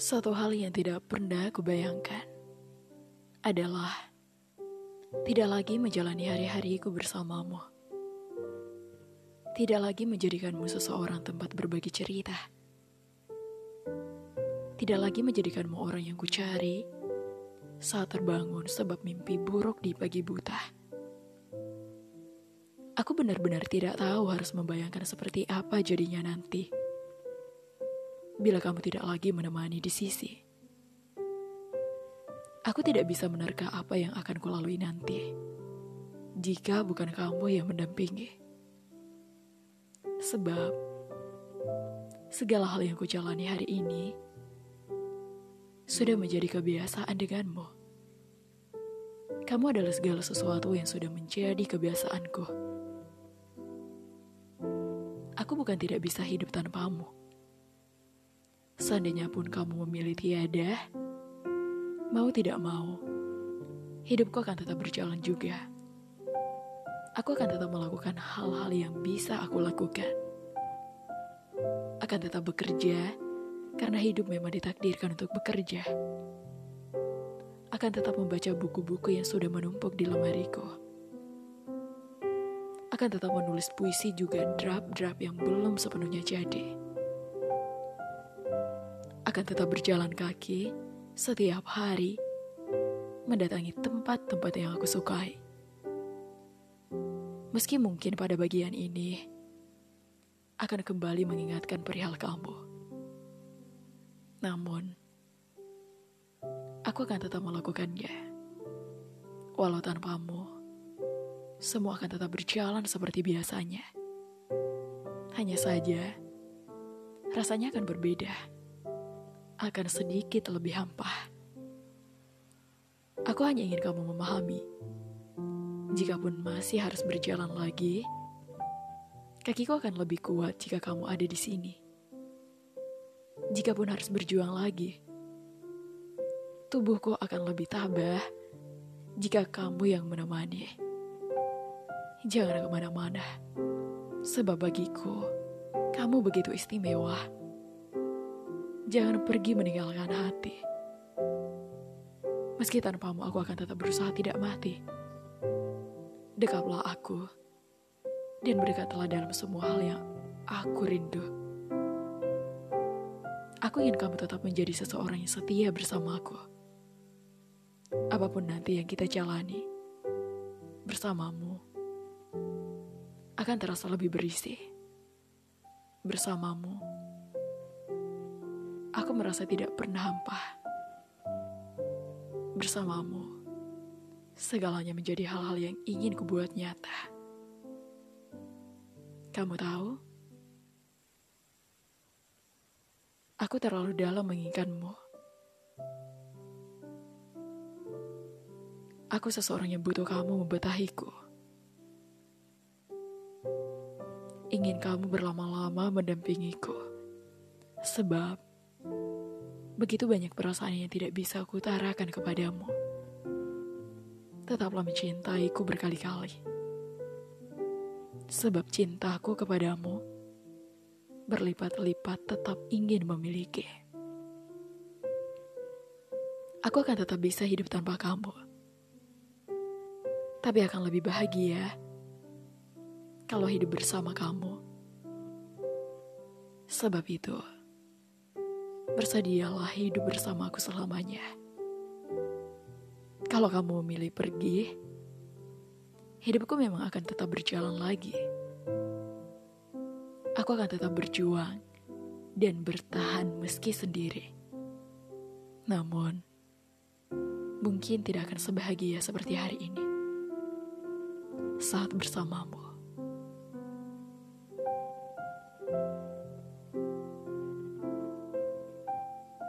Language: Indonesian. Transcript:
Satu hal yang tidak pernah aku bayangkan adalah tidak lagi menjalani hari-hariku bersamamu. Tidak lagi menjadikanmu seseorang tempat berbagi cerita. Tidak lagi menjadikanmu orang yang kucari saat terbangun sebab mimpi buruk di pagi buta. Aku benar-benar tidak tahu harus membayangkan seperti apa jadinya nanti bila kamu tidak lagi menemani di sisi. Aku tidak bisa menerka apa yang akan kulalui nanti jika bukan kamu yang mendampingi. Sebab segala hal yang kujalani hari ini sudah menjadi kebiasaan denganmu. Kamu adalah segala sesuatu yang sudah menjadi kebiasaanku. Aku bukan tidak bisa hidup tanpamu Seandainya pun kamu memilih tiada, mau tidak mau, hidupku akan tetap berjalan juga. Aku akan tetap melakukan hal-hal yang bisa aku lakukan. Akan tetap bekerja, karena hidup memang ditakdirkan untuk bekerja. Akan tetap membaca buku-buku yang sudah menumpuk di lemariku. Akan tetap menulis puisi juga draft-draft yang belum sepenuhnya jadi akan tetap berjalan kaki setiap hari mendatangi tempat-tempat yang aku sukai. Meski mungkin pada bagian ini akan kembali mengingatkan perihal kamu. Namun, aku akan tetap melakukannya. Walau tanpamu, semua akan tetap berjalan seperti biasanya. Hanya saja, rasanya akan berbeda akan sedikit lebih hampa. Aku hanya ingin kamu memahami. Jikapun masih harus berjalan lagi, kakiku akan lebih kuat jika kamu ada di sini. Jikapun harus berjuang lagi, tubuhku akan lebih tabah jika kamu yang menemani. Jangan ke mana-mana, sebab bagiku, kamu begitu istimewa. Jangan pergi meninggalkan hati. Meski tanpamu aku akan tetap berusaha tidak mati. Dekaplah aku dan berdekatlah dalam semua hal yang aku rindu. Aku ingin kamu tetap menjadi seseorang yang setia bersamaku. Apa pun nanti yang kita jalani bersamamu akan terasa lebih berisi. Bersamamu aku merasa tidak pernah hampa. Bersamamu, segalanya menjadi hal-hal yang ingin kubuat nyata. Kamu tahu, aku terlalu dalam menginginkanmu. Aku seseorang yang butuh kamu membetahiku. Ingin kamu berlama-lama mendampingiku. Sebab Begitu banyak perasaan yang tidak bisa aku utarakan kepadamu. Tetaplah mencintaiku berkali-kali. Sebab cintaku kepadamu berlipat-lipat tetap ingin memiliki. Aku akan tetap bisa hidup tanpa kamu. Tapi akan lebih bahagia kalau hidup bersama kamu. Sebab itu, bersedialah hidup bersamaku selamanya. Kalau kamu memilih pergi, hidupku memang akan tetap berjalan lagi. Aku akan tetap berjuang dan bertahan meski sendiri. Namun, mungkin tidak akan sebahagia seperti hari ini saat bersamamu.